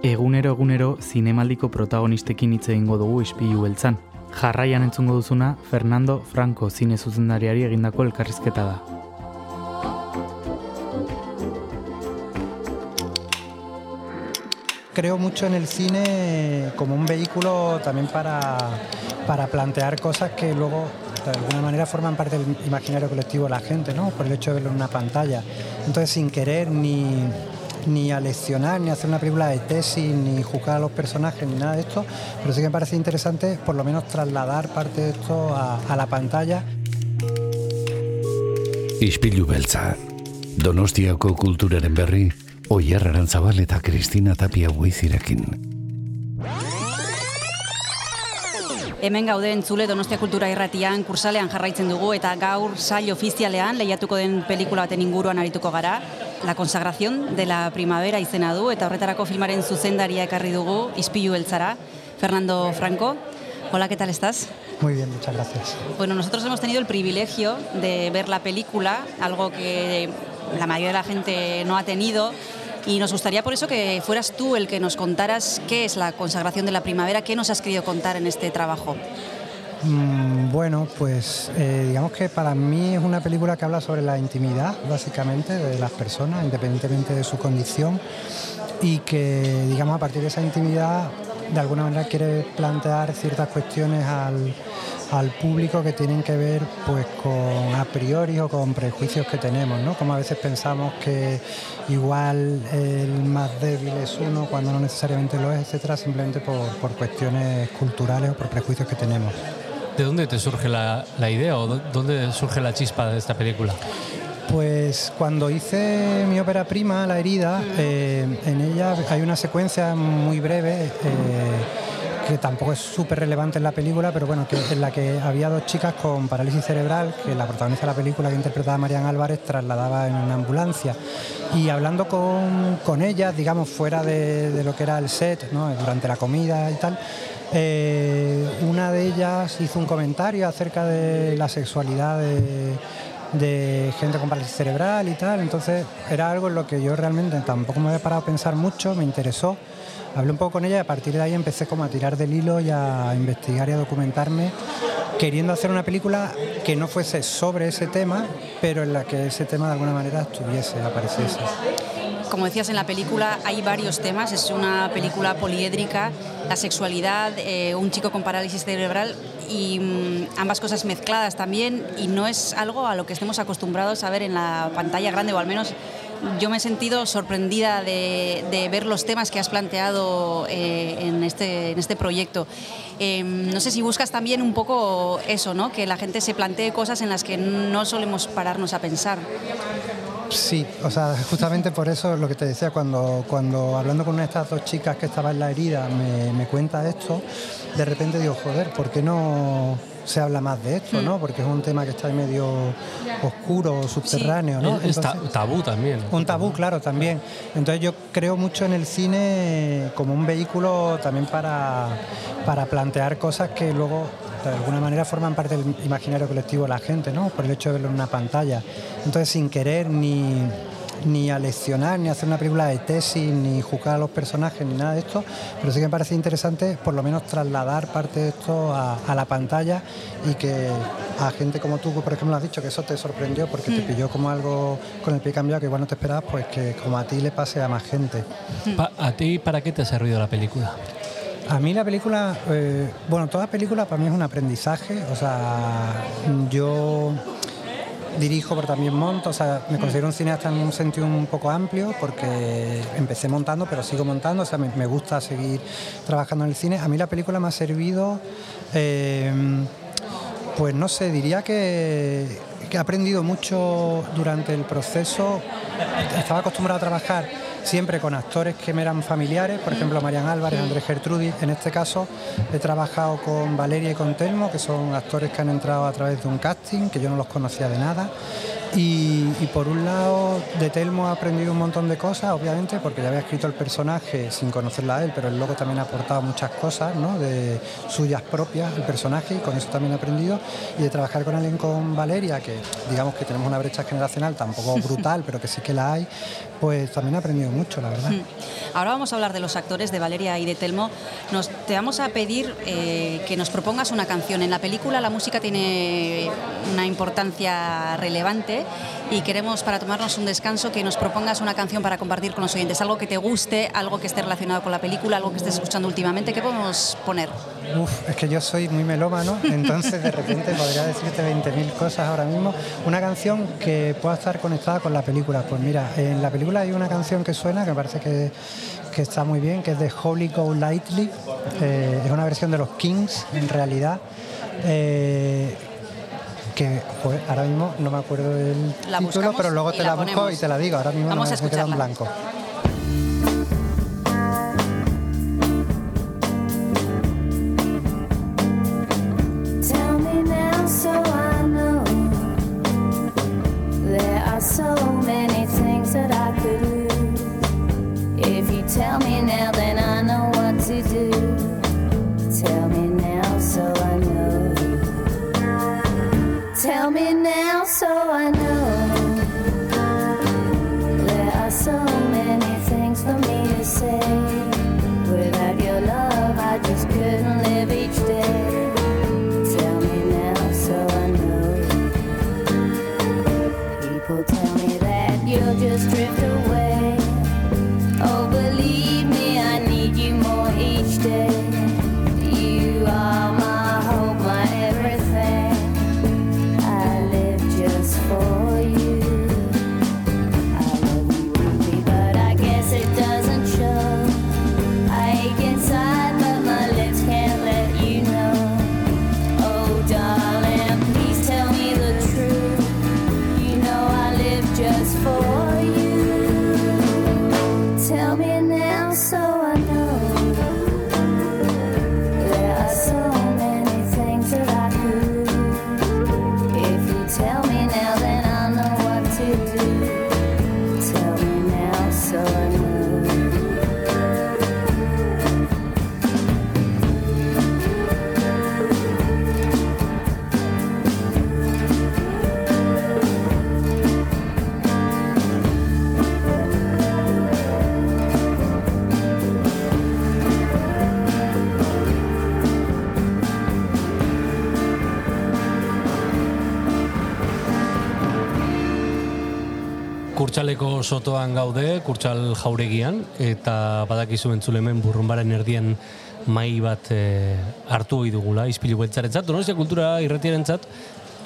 Egunero egunero zinemaldiko protagonistekin hitz egingo dugu ispilu beltzan. Jarraian entzungo duzuna Fernando Franco zine zuzendariari egindako elkarrizketa da. Creo mucho en el cine como un vehículo también para, para plantear cosas que luego de alguna manera forman parte del imaginario colectivo de la gente, ¿no? Por el hecho de verlo en una pantalla. Entonces, sin querer ni ni a leccionar, ni a hacer una película de tesis, ni juzgar a los personajes, ni nada de esto, pero sí que me parece interesante por lo menos trasladar parte de esto a, a la pantalla. Ispilu beltza, Donostiako kulturaren berri, Oyer Arantzabal eta Kristina Tapia Buizirekin. Hemen gaude entzule Donostia Kultura Irratian kursalean jarraitzen dugu eta gaur sail ofizialean lehiatuko den pelikula baten inguruan arituko gara. La consagración de la primavera izena du eta horretarako filmaren zuzendaria ekarri dugu Ispilu Beltzara, Fernando Franco. Hola, ¿qué tal estás? Muy bien, muchas gracias. Bueno, nosotros hemos tenido el privilegio de ver la película, algo que la mayoría de la gente no ha tenido. Y nos gustaría por eso que fueras tú el que nos contaras qué es la consagración de la primavera, qué nos has querido contar en este trabajo. Mm, bueno, pues eh, digamos que para mí es una película que habla sobre la intimidad, básicamente, de las personas, independientemente de su condición, y que, digamos, a partir de esa intimidad, de alguna manera quiere plantear ciertas cuestiones al, al público que tienen que ver pues con a priori o con prejuicios que tenemos, ¿no? Como a veces pensamos que igual el más débil es uno cuando no necesariamente lo es, etcétera, simplemente por, por cuestiones culturales o por prejuicios que tenemos. ¿De dónde te surge la, idea o dónde surge la chispa de esta película? Pues cuando hice mi ópera prima, La herida, eh, en ella hay una secuencia muy breve eh, que tampoco es súper relevante en la película, pero bueno, que en la que había dos chicas con parálisis cerebral, que la protagonista de la película que interpretaba Marian Álvarez trasladaba en una ambulancia. Y hablando con, con ellas, digamos, fuera de, lo que era el set, ¿no? durante la comida y tal, eh, una de ellas hizo un comentario acerca de la sexualidad de, de gente con parálisis cerebral y tal, entonces era algo en lo que yo realmente tampoco me había parado a pensar mucho, me interesó, hablé un poco con ella y a partir de ahí empecé como a tirar del hilo y a investigar y a documentarme, queriendo hacer una película que no fuese sobre ese tema, pero en la que ese tema de alguna manera estuviese, apareciese. Como decías en la película, hay varios temas. Es una película poliédrica, la sexualidad, eh, un chico con parálisis cerebral y mm, ambas cosas mezcladas también. Y no es algo a lo que estemos acostumbrados a ver en la pantalla grande, o al menos yo me he sentido sorprendida de, ver los temas que has planteado eh, en, este, en este proyecto. Eh, no sé si buscas también un poco eso, ¿no? que la gente se plantee cosas en las que no solemos pararnos a pensar. Sí, o sea, justamente por eso lo que te decía, cuando, cuando hablando con una de estas dos chicas que estaba en la herida me, me cuenta esto, de repente digo, joder, ¿por qué no se habla más de esto, ¿no? Porque es un tema que está medio oscuro, subterráneo, ¿no? Es ta- tabú también. Un tabú, claro, también. Entonces yo creo mucho en el cine como un vehículo también para, para plantear cosas que luego de alguna manera forman parte del imaginario colectivo de la gente, ¿no? Por el hecho de verlo en una pantalla. Entonces sin querer ni ni a leccionar, ni a hacer una película de tesis, ni juzgar a los personajes, ni nada de esto, pero sí que me parece interesante por lo menos trasladar parte de esto a, a la pantalla y que a gente como tú, por ejemplo, has dicho que eso te sorprendió porque te pilló como algo con el pie cambiado que igual no te esperabas, pues que como a ti le pase a más gente. Pa- ¿A ti para qué te ha servido la película? A mí la película, eh, bueno, toda película para mí es un aprendizaje, o sea, yo dirijo pero también monto, o sea, me considero un cineasta en un sentido un poco amplio porque empecé montando pero sigo montando, o sea, me, me gusta seguir trabajando en el cine. A mí la película me ha servido, eh, pues no sé, diría que, que he aprendido mucho durante el proceso. Estaba acostumbrado a trabajar siempre con actores que me eran familiares, por ejemplo Marian Álvarez, Andrés Gertrudis. En este caso he trabajado con Valeria y con Telmo, que son actores que han entrado a través de un casting, que yo no los conocía de nada. Y, y por un lado, de Telmo he aprendido un montón de cosas, obviamente, porque ya había escrito el personaje sin conocerla a él, pero él luego también ha aportado muchas cosas, ¿no? De suyas propias, el personaje, y con eso también he aprendido. Y de trabajar con alguien con Valeria, que digamos que tenemos una brecha generacional tampoco brutal, pero que sí que la hay, pues también he aprendido mucho, la verdad. Ahora vamos a hablar de los actores de Valeria y de Telmo. Nos, te vamos a pedir eh, que nos propongas una canción. En la película la música tiene una importancia relevante y queremos para tomarnos un descanso que nos propongas una canción para compartir con los oyentes. Algo que te guste, algo que esté relacionado con la película, algo que estés escuchando últimamente. ¿Qué podemos poner? Uf, es que yo soy muy melómano, entonces de repente podría decirte 20.000 cosas ahora mismo. Una canción que pueda estar conectada con la película. Pues mira, en la película hay una canción que suena que me parece que, que está muy bien, que es de Holy Go Lightly. Eh, es una versión de los Kings, en realidad. Eh, que ahora mismo no me acuerdo del La título, pero luego te la la, busco y te la digo. Ahora mismo Vamos no a me queda en blanco. Kurtxaleko sotoan gaude, kurtxal jauregian, eta badakizu entzule hemen burrumbaren erdien mai bat eh, hartu ohi dugula, izpilu beltzarentzat, donostia kultura irretiarentzat,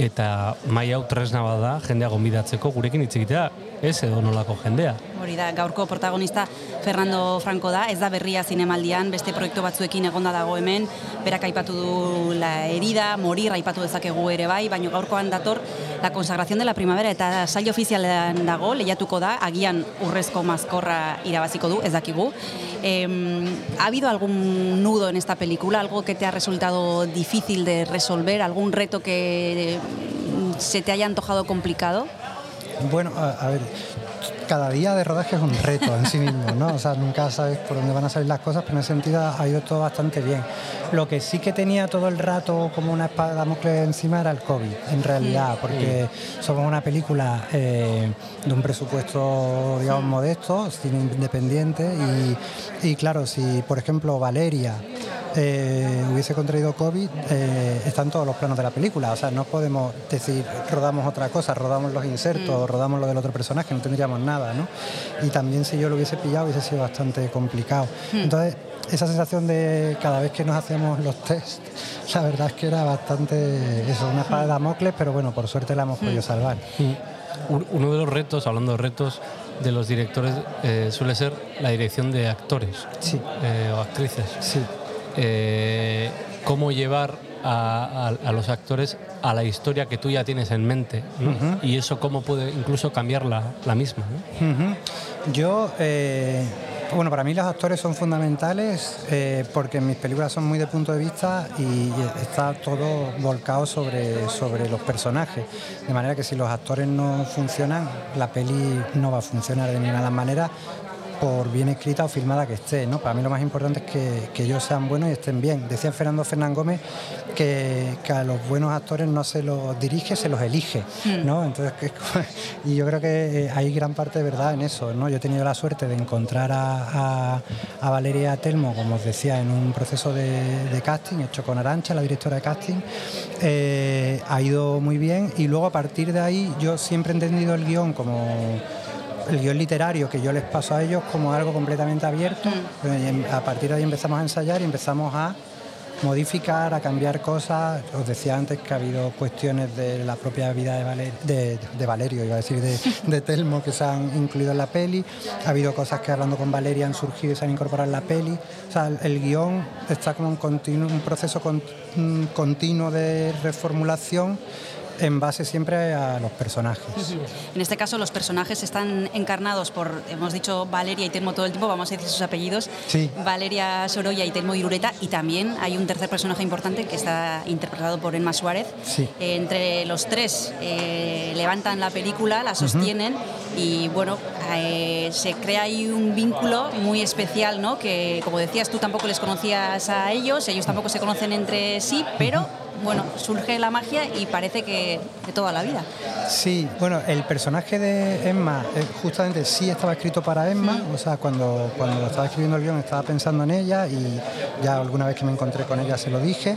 eta mai hau tresna bada jendea gonbidatzeko gurekin hitz egitea, ez edo nolako jendea. Hori protagonista Fernando Franco da, ez da berria zinemaldian, beste proiektu batzuekin egonda dago hemen, berak aipatu du la herida, morir aipatu dezakegu ere bai, baina gaurkoan dator la consagración de la primavera eta sail ofizialean dago, lehiatuko da, agian urrezko mazkorra irabaziko du, ez dakigu. Em, ¿Ha habido algún nudo en esta película, algo que te ha resultado difícil de resolver, algún reto que mm, se te haya antojado complicado? Bueno, a ver, cada día de rodaje es un reto en sí mismo, ¿no? O sea, nunca sabes por dónde van a salir las cosas, pero en ese sentido ha ido todo bastante bien. Lo que sí que tenía todo el rato como una espada de Damocles encima era el COVID, en realidad, porque somos una película eh, de un presupuesto, digamos, modesto, cine independiente, y, y claro, si por ejemplo Valeria eh, hubiese contraído COVID, eh, están todos los planos de la película. O sea, no podemos decir rodamos otra cosa, rodamos los insertos, rodamos lo del otro personaje, no tendríamos nada, ¿no? Y también si yo lo hubiese pillado hubiese sido bastante complicado. Entonces, esa sensación de cada vez que nos hacíamos los test, la verdad es que era bastante, eso, una espada de Damocles, pero bueno, por suerte la hemos podido salvar. Un- Uno de los retos, hablando de retos de los directores, eh, suele ser la dirección de actores Sí. eh, o actrices. Sí. Eh, cómo llevar a, a- a los actores a la historia que tú ya tienes en mente ¿no? y eso cómo puede incluso cambiar la, la misma. Yo, eh, Bueno, para mí los actores son fundamentales eh, porque mis películas son muy de punto de vista y está todo volcado sobre, sobre los personajes. De manera que si los actores no funcionan, la peli no va a funcionar de ninguna manera por bien escrita o filmada que esté. ¿no? Para mí lo más importante es que, que ellos sean buenos y estén bien. Decía Fernando Fernán Gómez que, que a los buenos actores no se los dirige, se los elige. ¿no? Entonces, que- y yo creo que eh, hay gran parte de verdad en eso. ¿no? Yo he tenido la suerte de encontrar a, a- a Valeria Telmo, como os decía, en un proceso de, de casting hecho con Arancha, la directora de casting. Eh, ha ido muy bien y luego a partir de ahí yo siempre he entendido el guion como el guion literario que yo les paso a ellos como algo completamente abierto. Y em- A partir de ahí empezamos a ensayar y empezamos a modificar, a cambiar cosas. Os decía antes que ha habido cuestiones de la propia vida de, Valer- de, de Valerio, iba a decir, de, de Telmo, que se han incluido en la peli. Ha habido cosas que hablando con Valeria han surgido y se han incorporado en la peli. O sea, el, el guion está como un, continuo, un proceso con- un continuo de reformulación en base siempre a los personajes. En este caso, los personajes están encarnados por, hemos dicho Valeria y Telmo todo el tiempo, vamos a decir sus apellidos. Sí. Valeria Sorolla y Telmo Irureta. Y también hay un tercer personaje importante que está interpretado por Emma Suárez. Sí. Eh, entre los tres eh, levantan la película, la sostienen y bueno, eh, se crea ahí un vínculo muy especial, ¿no? Que como decías, tú tampoco les conocías a ellos, ellos tampoco se conocen entre sí, pero bueno, surge la magia y parece que de toda la vida. Sí, bueno, el personaje de Emma eh, justamente sí estaba escrito para Emma, o sea, cuando, cuando estaba escribiendo el guion estaba pensando en ella y ya alguna vez que me encontré con ella se lo dije.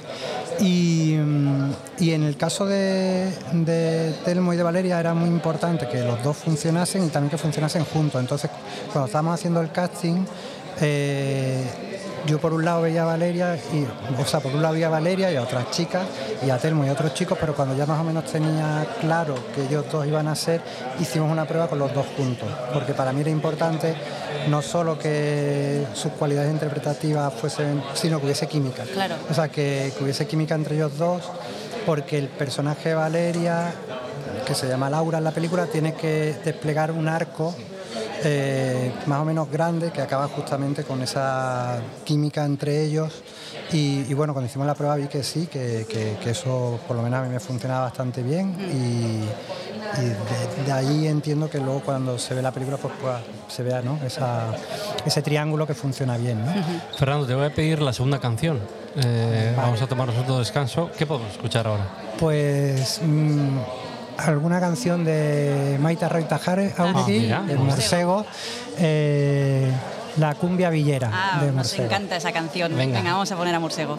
Y, mm, y en el caso de, de Telmo y de Valeria era muy importante que los dos funcionasen y también que funcionasen juntos. Entonces, cuando estábamos haciendo el casting, eh, yo por un lado veía a Valeria, y, o sea, por un lado veía a Valeria y a otras chicas, y a Telmo y a otros chicos, pero cuando ya más o menos tenía claro que ellos dos iban a ser, hicimos una prueba con los dos juntos, porque para mí era importante no solo que sus cualidades interpretativas fuesen, sino que hubiese química. Claro. O sea, que, que hubiese química entre ellos dos, porque el personaje de Valeria, que se llama Laura en la película, tiene que desplegar un arco eh, más o menos grande que acaba justamente con esa química entre ellos. Y, y bueno, cuando hicimos la prueba vi que sí, que, que- que eso por lo menos a mí me funcionaba bastante bien. Y, y de, de ahí entiendo que luego cuando se ve la película pues, pues, se vea ¿no? Esa- ese triángulo que funciona bien. ¿no? Fernando, te voy a pedir la segunda canción. Eh, Vamos a tomarnos otro descanso. ¿Qué podemos escuchar ahora? Pues mm, alguna canción de Maita Roita Jauregui, Ah, mira. el Morsego, eh, la cumbia villera Ah, de nos Morsego. encanta esa canción. Venga. Venga, vamos a poner a Morsego.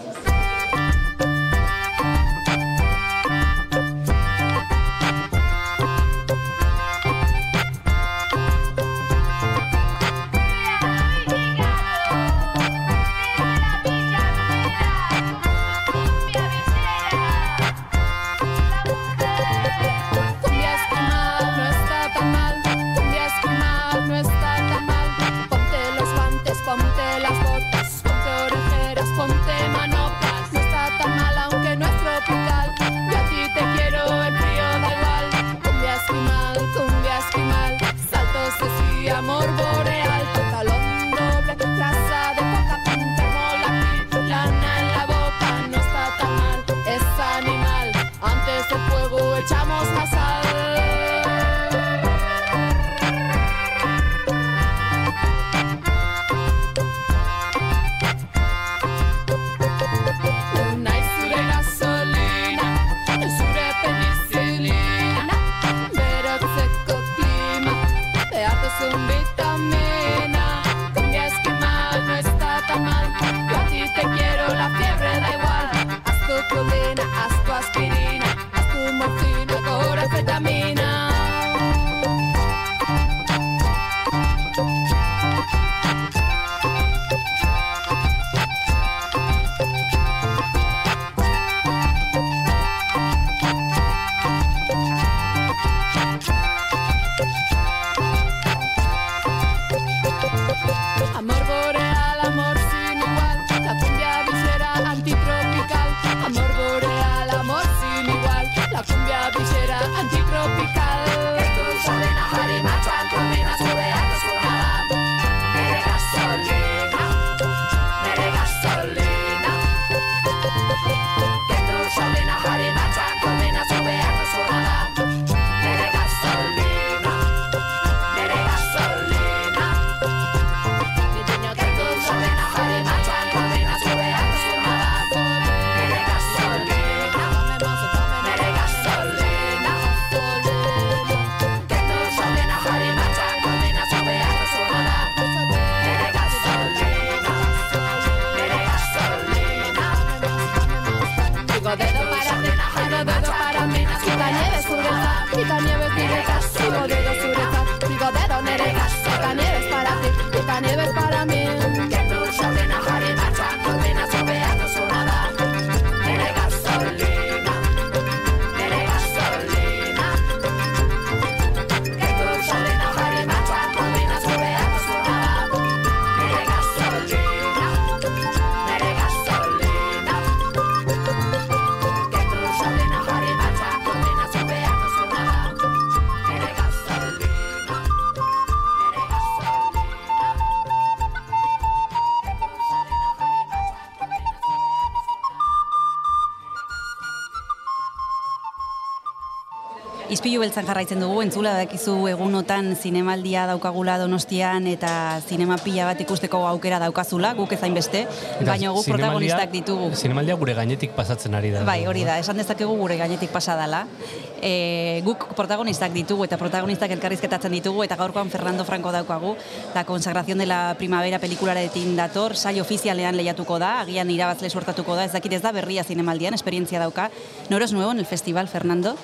Izpilu beltzan jarraitzen dugu, entzula dakizu egunotan zinemaldia daukagula donostian eta zinema pila bat ikusteko aukera daukazula, guk ezain beste, baina guk protagonistak ditugu. Zinemaldia gure gainetik pasatzen ari da. Bai, hori da, esan dezakegu gure gainetik pasa dela. E, guk protagonistak ditugu eta protagonistak elkarrizketatzen ditugu eta gaurkoan Fernando Franco daukagu. La consagración de la primavera pelikularetin dator, saio ofizialean lehiatuko da, agian irabazle suertatuko da, ez dakit ez da berria zinemaldian, esperientzia dauka. No eres nuevo en el festival, Fernando.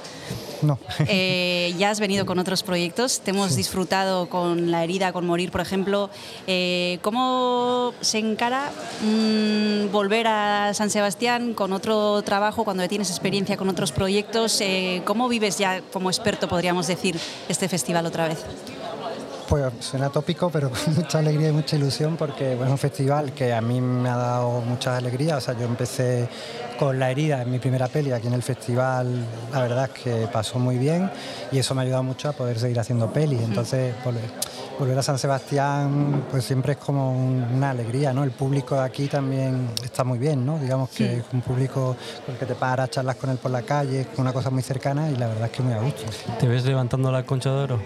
No. Eh, ya has venido con otros proyectos, te hemos disfrutado con La herida, con Morir, por ejemplo. Eh, ¿Cómo se encara mm, volver a San Sebastián con otro trabajo cuando ya tienes experiencia con otros proyectos? Eh, ¿Cómo vives ya como experto, podríamos decir, este festival otra vez? Pues suena tópico, pero con mucha alegría y mucha ilusión porque bueno, es un festival que a mí me ha dado mucha alegría. O sea, yo empecé con La herida en mi primera peli aquí en el festival, la verdad es que pasó muy bien y eso me ha ayudado mucho a poder seguir haciendo pelis. Entonces, volver, volver a San Sebastián pues siempre es como un- una alegría, ¿no? El público de aquí también está muy bien, ¿no? Digamos que es un público con el que te paras, charlas con él por la calle, es una cosa muy cercana y la verdad es que muy a gusto. ¿Te ves levantando la concha de oro?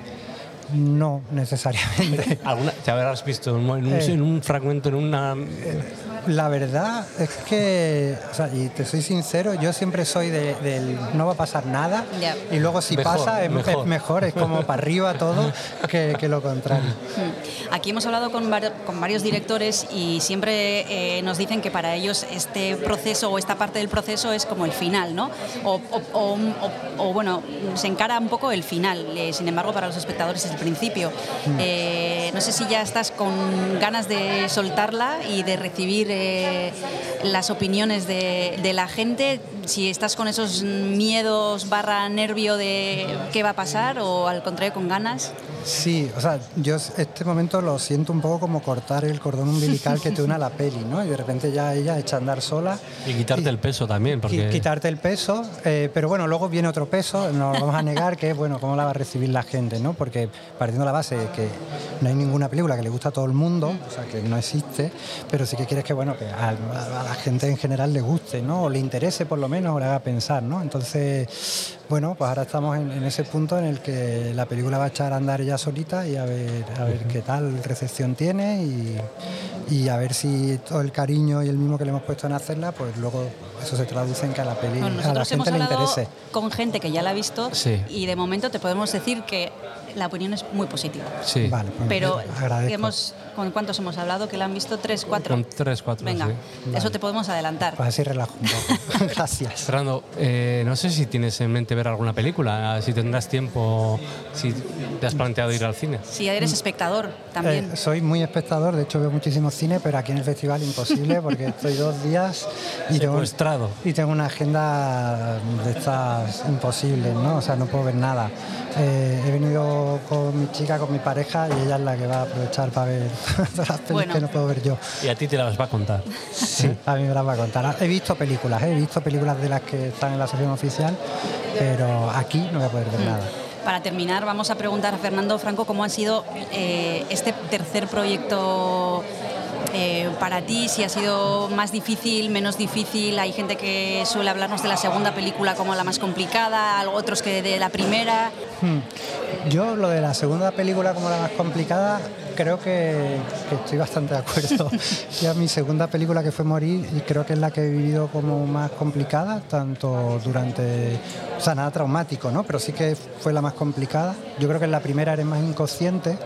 No necesariamente. ¿Alguna, te habrás visto en un, en un- Eh. fragmento, en una... La verdad es que, o sea, y te soy sincero, yo siempre soy de- del no va a pasar nada Ya. y luego si Mejor, pasa es mejor. es mejor, es como para arriba todo que, que lo contrario. Mm. Aquí hemos hablado con, con varios directores y siempre eh, nos dicen que para ellos este proceso o esta parte del proceso es como el final, ¿no? O, o- o- o- o, bueno, se encara un poco el final, eh, sin embargo para los espectadores es el principio. Eh, no sé si ya estás con ganas de soltarla y de recibir las opiniones de, de la gente, si estás con esos miedos barra nervio de qué va a pasar o al contrario con ganas. Sí, o sea, yo este momento lo siento un poco como cortar el cordón umbilical que te une a la peli, ¿no? Y de repente ya ella echa a andar sola. Y quitarte el peso también, porque... Qui- Quitarte el peso, eh, pero bueno, luego viene otro peso, no lo vamos a negar, que es, bueno, cómo la va a recibir la gente, ¿no? Porque partiendo de la base que no hay ninguna película que le guste a todo el mundo, o sea, que no existe, pero sí que quieres que, bueno, que a, a la gente en general le guste, ¿no? O le interese por lo menos, o le haga pensar, ¿no? Entonces, bueno, pues ahora estamos en, en ese punto en el que la película va a echar a andar ella solita y a ver, a ver qué tal recepción tiene y, y a ver si todo el cariño y el mismo que le hemos puesto en hacerla, pues luego eso se traduce en que a la peli Bueno, a la nosotros hemos gente le interese. con gente que ya la ha visto Sí. y de momento te podemos decir que la opinión es muy positiva. Sí, Vale, pues Pero agradezco. hemos, ¿con cuántos hemos hablado? ¿Que la han visto? ¿Tres, cuatro? con tres, cuatro, Venga, sí. eso te podemos adelantar. Pues así relajo un poco. Gracias. Fernando, eh, no sé si tienes en mente ver alguna película, si tendrás tiempo, si te has planteado ir al cine. Si eres espectador también. Eh, soy muy espectador, de hecho veo muchísimo cine, pero aquí en el festival imposible porque estoy dos días y tengo, y tengo una agenda de estas imposibles, ¿no? O sea, no puedo ver nada. Eh, he venido con mi chica, con mi pareja y ella es la que va a aprovechar para ver todas las pelis Bueno. que no puedo ver yo. Y a ti te las va a contar. Sí, a mí me las va a contar. He visto películas, ¿eh? he visto películas de las que están en la sección oficial, pero aquí no voy a poder ver nada. Para terminar, vamos a preguntar a Fernando Franco cómo ha sido eh, este tercer proyecto eh, para ti, si ha sido más difícil, menos difícil. Hay gente que suele hablarnos de la segunda película como la más complicada, algo- otros que de la primera. Hmm. Yo lo de la segunda película como la más complicada, creo que, que estoy bastante de acuerdo. ya mi segunda película que fue Morir y creo que es la que he vivido como más complicada, tanto durante, o sea, nada traumático, ¿no? Pero sí que fue la más complicada. Yo creo que en la primera eres más inconsciente,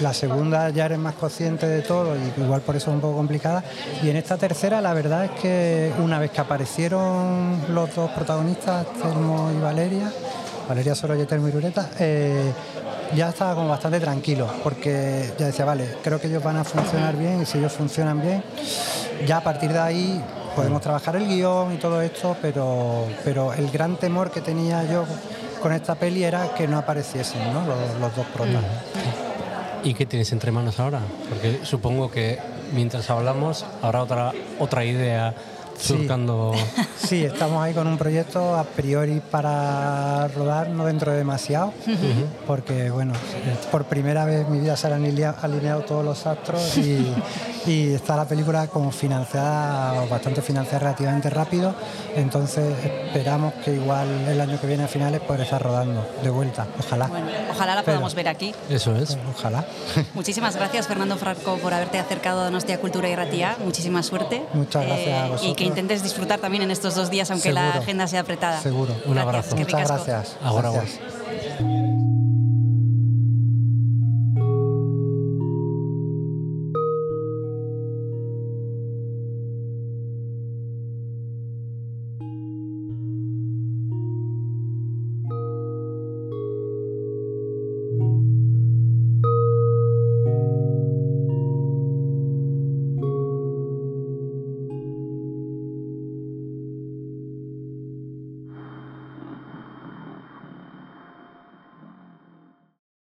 la segunda ya eres más consciente de todo y igual por eso un poco complicada. Y en esta tercera la verdad es que una vez que aparecieron los dos protagonistas, Telmo y Valeria, Valeria Sorolla y Telmo Irureta, eh, ya estaba como bastante tranquilo, porque ya decía, vale, creo que ellos van a funcionar bien y si ellos funcionan bien, ya a partir de ahí podemos trabajar el guion y todo esto, pero, pero el gran temor que tenía yo con esta peli era que no apareciesen ¿no? Los, los dos protas. ¿Y qué tienes entre manos ahora? Porque supongo que mientras hablamos habrá otra, otra idea. Surcando... Sí, estamos ahí con un proyecto a priori para rodar, no dentro de demasiado, porque bueno, por primera vez en mi vida se han alinea- alineado todos los astros y, y está la película como financiada, o bastante financiada relativamente rápido, entonces esperamos que igual el año que viene a finales poder estar rodando de vuelta, ojalá. Bueno, ojalá la Pero- podamos ver aquí. Eso es. Ojalá. Muchísimas gracias, Fernando Franco, por haberte acercado a Donostia Cultura y Ratía. Muchísima suerte. Eh, Muchas gracias a Y vosotros. que intentes disfrutar también en estos dos días, aunque la agenda sea apretada. Seguro. Un Gracias, abrazo. que Muchas gracias. Agora, Gracias.